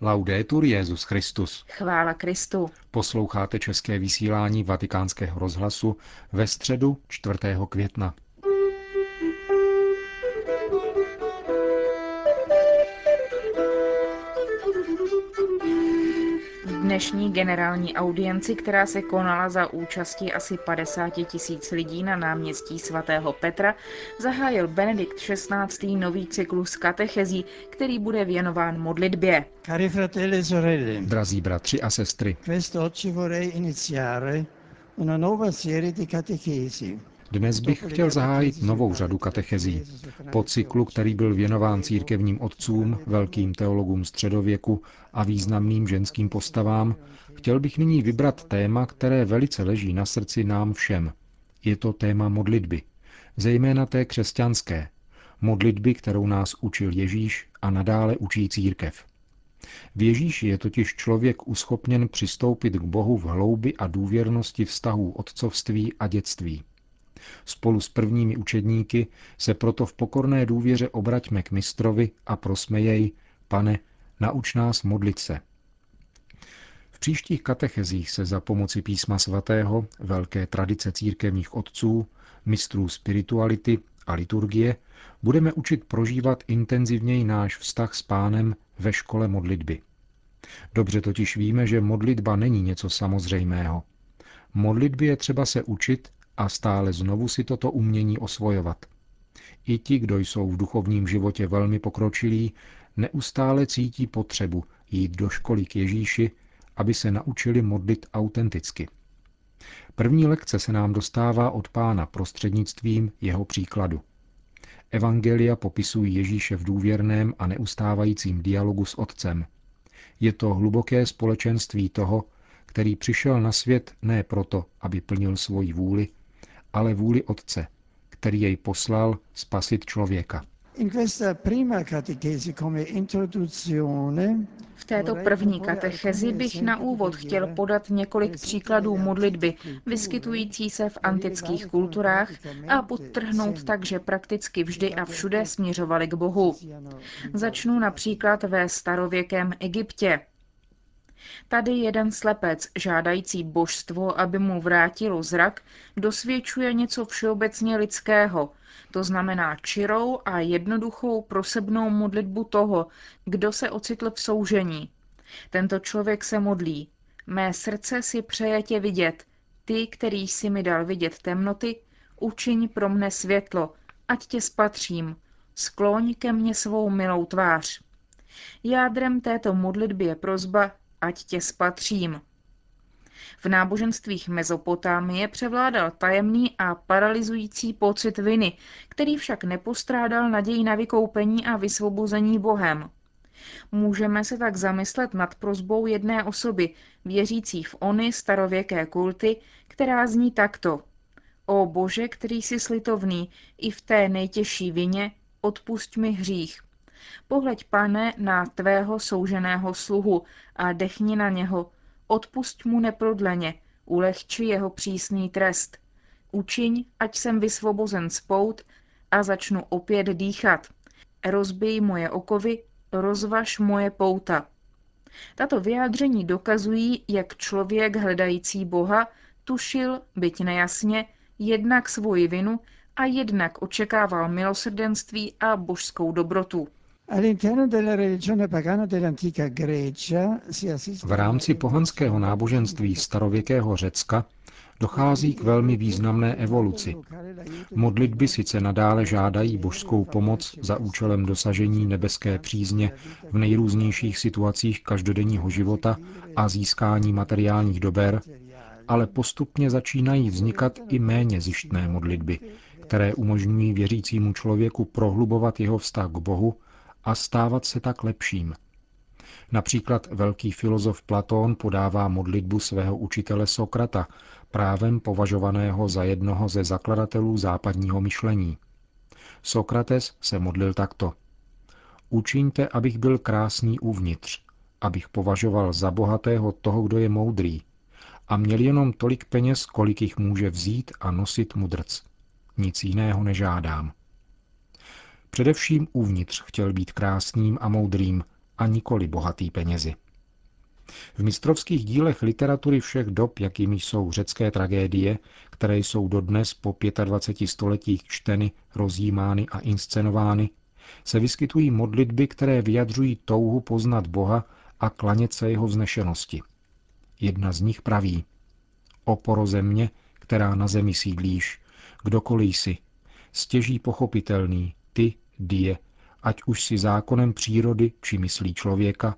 Laudetur Jezus Christus. Chvála Kristu. Posloucháte české vysílání Vatikánského rozhlasu ve středu 4. května. Dnešní generální audienci, která se konala za účasti asi 50 tisíc lidí na náměstí svatého Petra, zahájil Benedikt XVI. nový cyklus katechezí, který bude věnován modlitbě. Cari fratelli e sorelle, Drazí bratři a sestry, quest'oggi vorrei iniziare una nuova serie di catechesi dnes bych chtěl zahájit novou řadu katechezí. Po cyklu, který byl věnován církevním otcům, velkým teologům středověku a významným ženským postavám, chtěl bych nyní vybrat téma, které velice leží na srdci nám všem. Je to téma modlitby, zejména té křesťanské, modlitby, kterou nás učil Ježíš a nadále učí církev. V Ježíši je totiž člověk uschopněn přistoupit k Bohu v hloubi a důvěrnosti vztahů otcovství a dětství. Spolu s prvními učedníky se proto v pokorné důvěře obraťme k mistrovi a prosme jej, pane, nauč nás modlit se. V příštích katechezích se za pomoci písma svatého, velké tradice církevních otců, mistrů spirituality a liturgie budeme učit prožívat intenzivněji náš vztah s pánem ve škole modlitby. Dobře totiž víme, že modlitba není něco samozřejmého. Modlitby je třeba se učit a stále znovu si toto umění osvojovat. I ti, kdo jsou v duchovním životě velmi pokročilí, neustále cítí potřebu jít do školy k Ježíši, aby se naučili modlit autenticky. První lekce se nám dostává od pána prostřednictvím jeho příkladu. Evangelia popisují Ježíše v důvěrném a neustávajícím dialogu s Otcem. Je to hluboké společenství toho, který přišel na svět ne proto, aby plnil svoji vůli, ale vůli Otce, který jej poslal spasit člověka. V této první katechezi bych na úvod chtěl podat několik příkladů modlitby, vyskytující se v antických kulturách a podtrhnout tak, že prakticky vždy a všude směřovali k Bohu. Začnu například ve starověkém Egyptě. Tady jeden slepec, žádající božstvo, aby mu vrátilo zrak, dosvědčuje něco všeobecně lidského, to znamená čirou a jednoduchou prosebnou modlitbu toho, kdo se ocitl v soužení. Tento člověk se modlí. Mé srdce si přeje tě vidět. Ty, který si mi dal vidět temnoty, učiň pro mne světlo, ať tě spatřím. Skloň ke mně svou milou tvář. Jádrem této modlitby je prozba ať tě spatřím. V náboženstvích Mezopotámie převládal tajemný a paralyzující pocit viny, který však nepostrádal naději na vykoupení a vysvobození Bohem. Můžeme se tak zamyslet nad prozbou jedné osoby, věřící v ony starověké kulty, která zní takto. O Bože, který jsi slitovný, i v té nejtěžší vině, odpusť mi hřích. Pohleď, pane, na tvého souženého sluhu a dechni na něho. Odpusť mu neprodleně, ulehči jeho přísný trest. Učiň, ať jsem vysvobozen z pout a začnu opět dýchat. Rozbij moje okovy, rozvaž moje pouta. Tato vyjádření dokazují, jak člověk hledající Boha tušil, byť nejasně, jednak svoji vinu a jednak očekával milosrdenství a božskou dobrotu. V rámci pohanského náboženství starověkého Řecka dochází k velmi významné evoluci. Modlitby sice nadále žádají božskou pomoc za účelem dosažení nebeské přízně v nejrůznějších situacích každodenního života a získání materiálních dober, ale postupně začínají vznikat i méně zjištné modlitby, které umožňují věřícímu člověku prohlubovat jeho vztah k Bohu a stávat se tak lepším. Například velký filozof Platón podává modlitbu svého učitele Sokrata, právem považovaného za jednoho ze zakladatelů západního myšlení. Sokrates se modlil takto. Učiňte, abych byl krásný uvnitř, abych považoval za bohatého toho, kdo je moudrý, a měl jenom tolik peněz, kolik jich může vzít a nosit mudrc. Nic jiného nežádám. Především uvnitř chtěl být krásným a moudrým, a nikoli bohatý penězi. V mistrovských dílech literatury všech dob, jakými jsou řecké tragédie, které jsou dodnes po 25 stoletích čteny, rozjímány a inscenovány, se vyskytují modlitby, které vyjadřují touhu poznat Boha a klanět se jeho vznešenosti. Jedna z nich praví, oporo země, která na zemi sídlíš, kdokoliv jsi, stěží pochopitelný, ty, die, ať už si zákonem přírody či myslí člověka,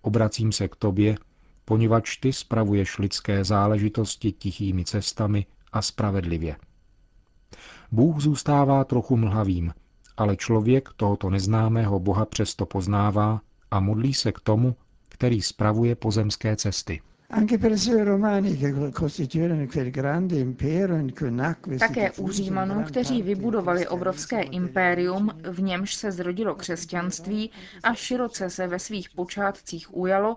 obracím se k tobě, poněvadž ty spravuješ lidské záležitosti tichými cestami a spravedlivě. Bůh zůstává trochu mlhavým, ale člověk tohoto neznámého Boha přesto poznává a modlí se k tomu, který spravuje pozemské cesty. Také u Římanů, kteří vybudovali obrovské impérium, v němž se zrodilo křesťanství a široce se ve svých počátcích ujalo,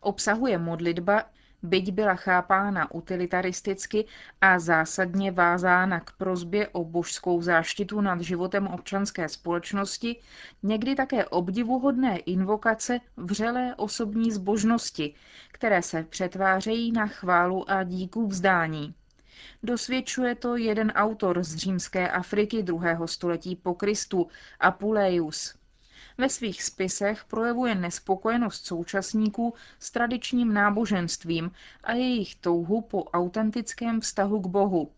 obsahuje modlitba, byť byla chápána utilitaristicky a zásadně vázána k prozbě o božskou záštitu nad životem občanské společnosti, někdy také obdivuhodné invokace vřelé osobní zbožnosti, které se přetvářejí na chválu a díku vzdání. Dosvědčuje to jeden autor z římské Afriky druhého století po Kristu, Apuleius. Ve svých spisech projevuje nespokojenost současníků s tradičním náboženstvím a jejich touhu po autentickém vztahu k Bohu.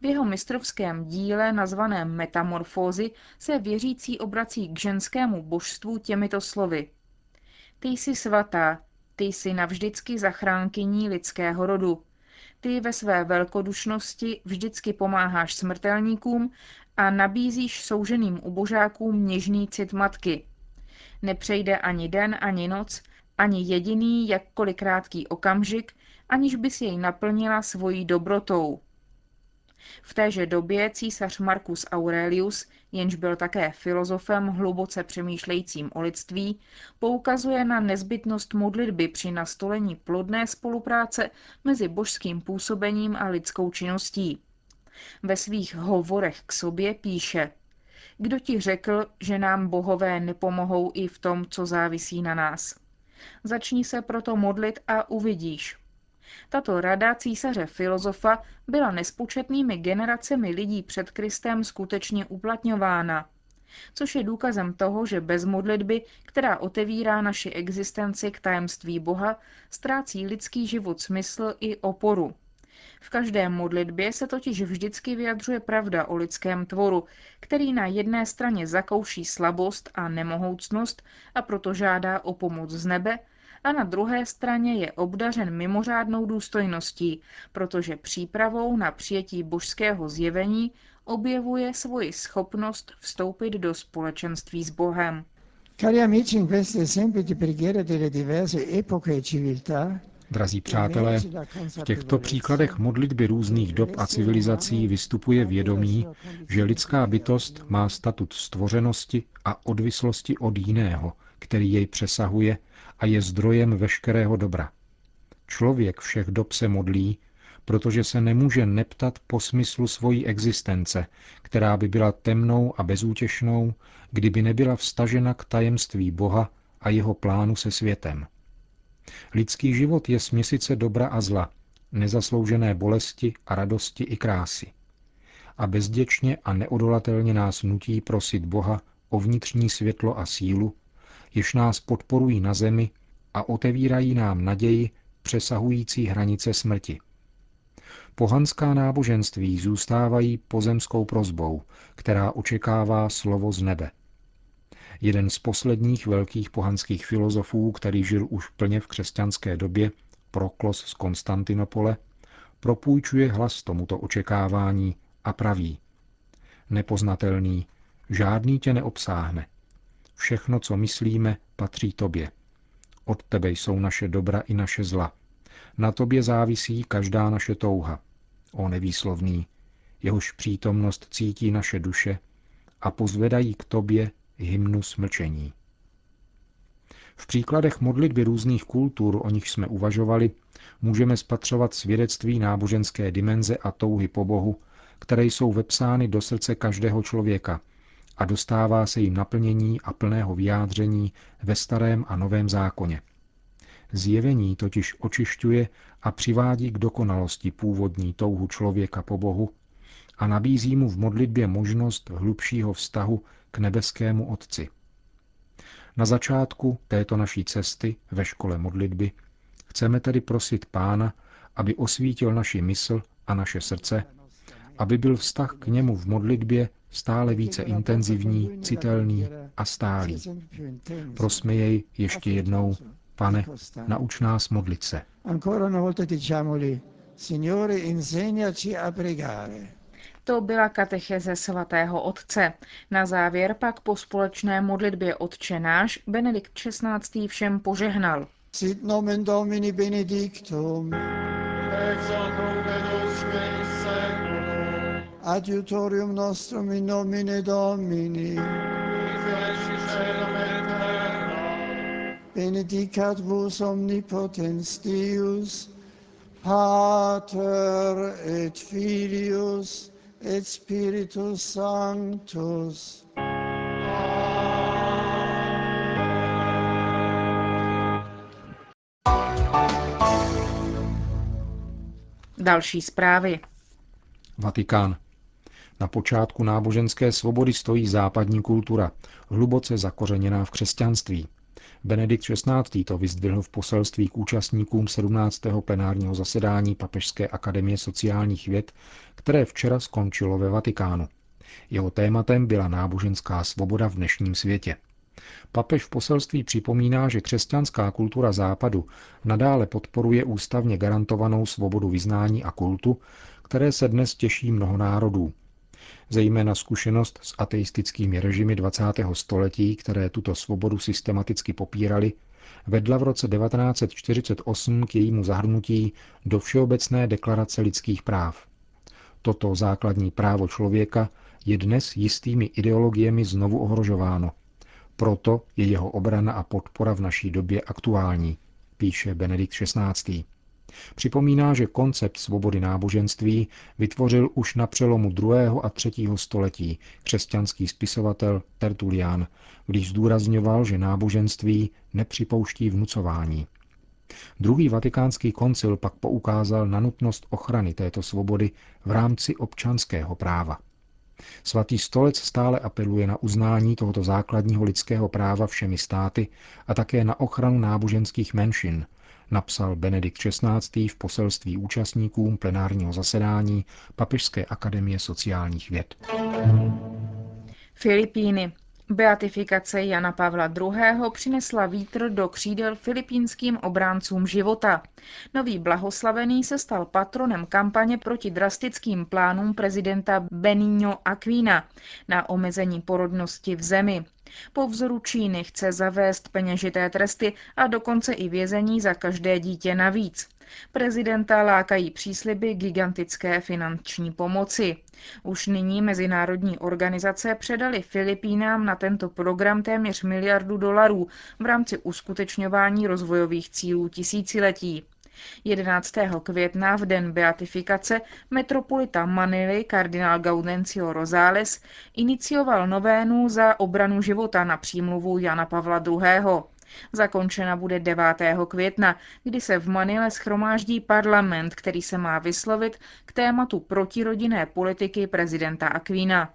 V jeho mistrovském díle nazvaném Metamorfózy se věřící obrací k ženskému božstvu těmito slovy. Ty jsi svatá, ty jsi navždycky zachránkyní lidského rodu. Ty ve své velkodušnosti vždycky pomáháš smrtelníkům a nabízíš souženým ubožákům něžný cit matky. Nepřejde ani den, ani noc, ani jediný jakkoliv krátký okamžik, aniž by si jej naplnila svojí dobrotou. V téže době císař Marcus Aurelius, jenž byl také filozofem hluboce přemýšlejícím o lidství, poukazuje na nezbytnost modlitby při nastolení plodné spolupráce mezi božským působením a lidskou činností. Ve svých hovorech k sobě píše – kdo ti řekl, že nám bohové nepomohou i v tom, co závisí na nás? Začni se proto modlit a uvidíš. Tato rada císaře filozofa byla nespočetnými generacemi lidí před Kristem skutečně uplatňována, což je důkazem toho, že bez modlitby, která otevírá naši existenci k tajemství Boha, ztrácí lidský život smysl i oporu. V každé modlitbě se totiž vždycky vyjadřuje pravda o lidském tvoru, který na jedné straně zakouší slabost a nemohoucnost a proto žádá o pomoc z nebe, a na druhé straně je obdařen mimořádnou důstojností, protože přípravou na přijetí božského zjevení objevuje svoji schopnost vstoupit do společenství s Bohem. Cari amici, in questo esempio di delle diverse epoche e civiltà, Drazí přátelé, v těchto příkladech modlitby různých dob a civilizací vystupuje vědomí, že lidská bytost má statut stvořenosti a odvislosti od jiného, který jej přesahuje a je zdrojem veškerého dobra. Člověk všech dob se modlí, protože se nemůže neptat po smyslu svojí existence, která by byla temnou a bezútěšnou, kdyby nebyla vstažena k tajemství Boha a jeho plánu se světem. Lidský život je směsice dobra a zla, nezasloužené bolesti a radosti i krásy. A bezděčně a neodolatelně nás nutí prosit Boha o vnitřní světlo a sílu, jež nás podporují na zemi a otevírají nám naději přesahující hranice smrti. Pohanská náboženství zůstávají pozemskou prozbou, která očekává slovo z nebe – Jeden z posledních velkých pohanských filozofů, který žil už plně v křesťanské době, Proklos z Konstantinopole, propůjčuje hlas tomuto očekávání a praví. Nepoznatelný, žádný tě neobsáhne. Všechno, co myslíme, patří tobě. Od tebe jsou naše dobra i naše zla. Na tobě závisí každá naše touha. O nevýslovný, jehož přítomnost cítí naše duše a pozvedají k tobě hymnus mlčení. V příkladech modlitby různých kultur, o nich jsme uvažovali, můžeme spatřovat svědectví náboženské dimenze a touhy po Bohu, které jsou vepsány do srdce každého člověka a dostává se jim naplnění a plného vyjádření ve starém a novém zákoně. Zjevení totiž očišťuje a přivádí k dokonalosti původní touhu člověka po Bohu a nabízí mu v modlitbě možnost hlubšího vztahu k nebeskému Otci. Na začátku této naší cesty ve škole modlitby chceme tedy prosit Pána, aby osvítil naši mysl a naše srdce, aby byl vztah k němu v modlitbě stále více intenzivní, citelný a stálý. Prosme jej ještě jednou, pane, nauč nás modlit se. To byla katecheze svatého otce. Na závěr pak po společné modlitbě Otče náš Benedikt XVI. všem požehnal. Sit nomen Domini benedictum. Ex hoc Adiutorium nostrum in nomine Domini. Benedicat vos omnipotens Deus, Pater et Filius et Spiritus Sanctus. Další zprávy. Vatikán. Na počátku náboženské svobody stojí západní kultura, hluboce zakořeněná v křesťanství. Benedikt XVI. to vyzdvihl v poselství k účastníkům 17. plenárního zasedání Papežské akademie sociálních věd, které včera skončilo ve Vatikánu. Jeho tématem byla náboženská svoboda v dnešním světě. Papež v poselství připomíná, že křesťanská kultura Západu nadále podporuje ústavně garantovanou svobodu vyznání a kultu, které se dnes těší mnoho národů, Zejména zkušenost s ateistickými režimy 20. století, které tuto svobodu systematicky popírali, vedla v roce 1948 k jejímu zahrnutí do Všeobecné deklarace lidských práv. Toto základní právo člověka je dnes jistými ideologiemi znovu ohrožováno. Proto je jeho obrana a podpora v naší době aktuální, píše Benedikt XVI. Připomíná, že koncept svobody náboženství vytvořil už na přelomu 2. a 3. století křesťanský spisovatel Tertulian, když zdůrazňoval, že náboženství nepřipouští vnucování. Druhý vatikánský koncil pak poukázal na nutnost ochrany této svobody v rámci občanského práva. Svatý stolec stále apeluje na uznání tohoto základního lidského práva všemi státy a také na ochranu náboženských menšin, napsal Benedikt XVI. v poselství účastníkům plenárního zasedání Papežské akademie sociálních věd. Filipíny. Beatifikace Jana Pavla II. přinesla vítr do křídel filipínským obráncům života. Nový blahoslavený se stal patronem kampaně proti drastickým plánům prezidenta Benigno Aquina na omezení porodnosti v zemi. Po vzoru Číny chce zavést peněžité tresty a dokonce i vězení za každé dítě navíc. Prezidenta lákají přísliby gigantické finanční pomoci. Už nyní mezinárodní organizace předali Filipínám na tento program téměř miliardu dolarů v rámci uskutečňování rozvojových cílů tisíciletí. 11. května v den beatifikace metropolita Manily kardinál Gaudencio Rosales inicioval novénu za obranu života na přímluvu Jana Pavla II. Zakončena bude 9. května, kdy se v Manile schromáždí parlament, který se má vyslovit k tématu protirodinné politiky prezidenta Aquina.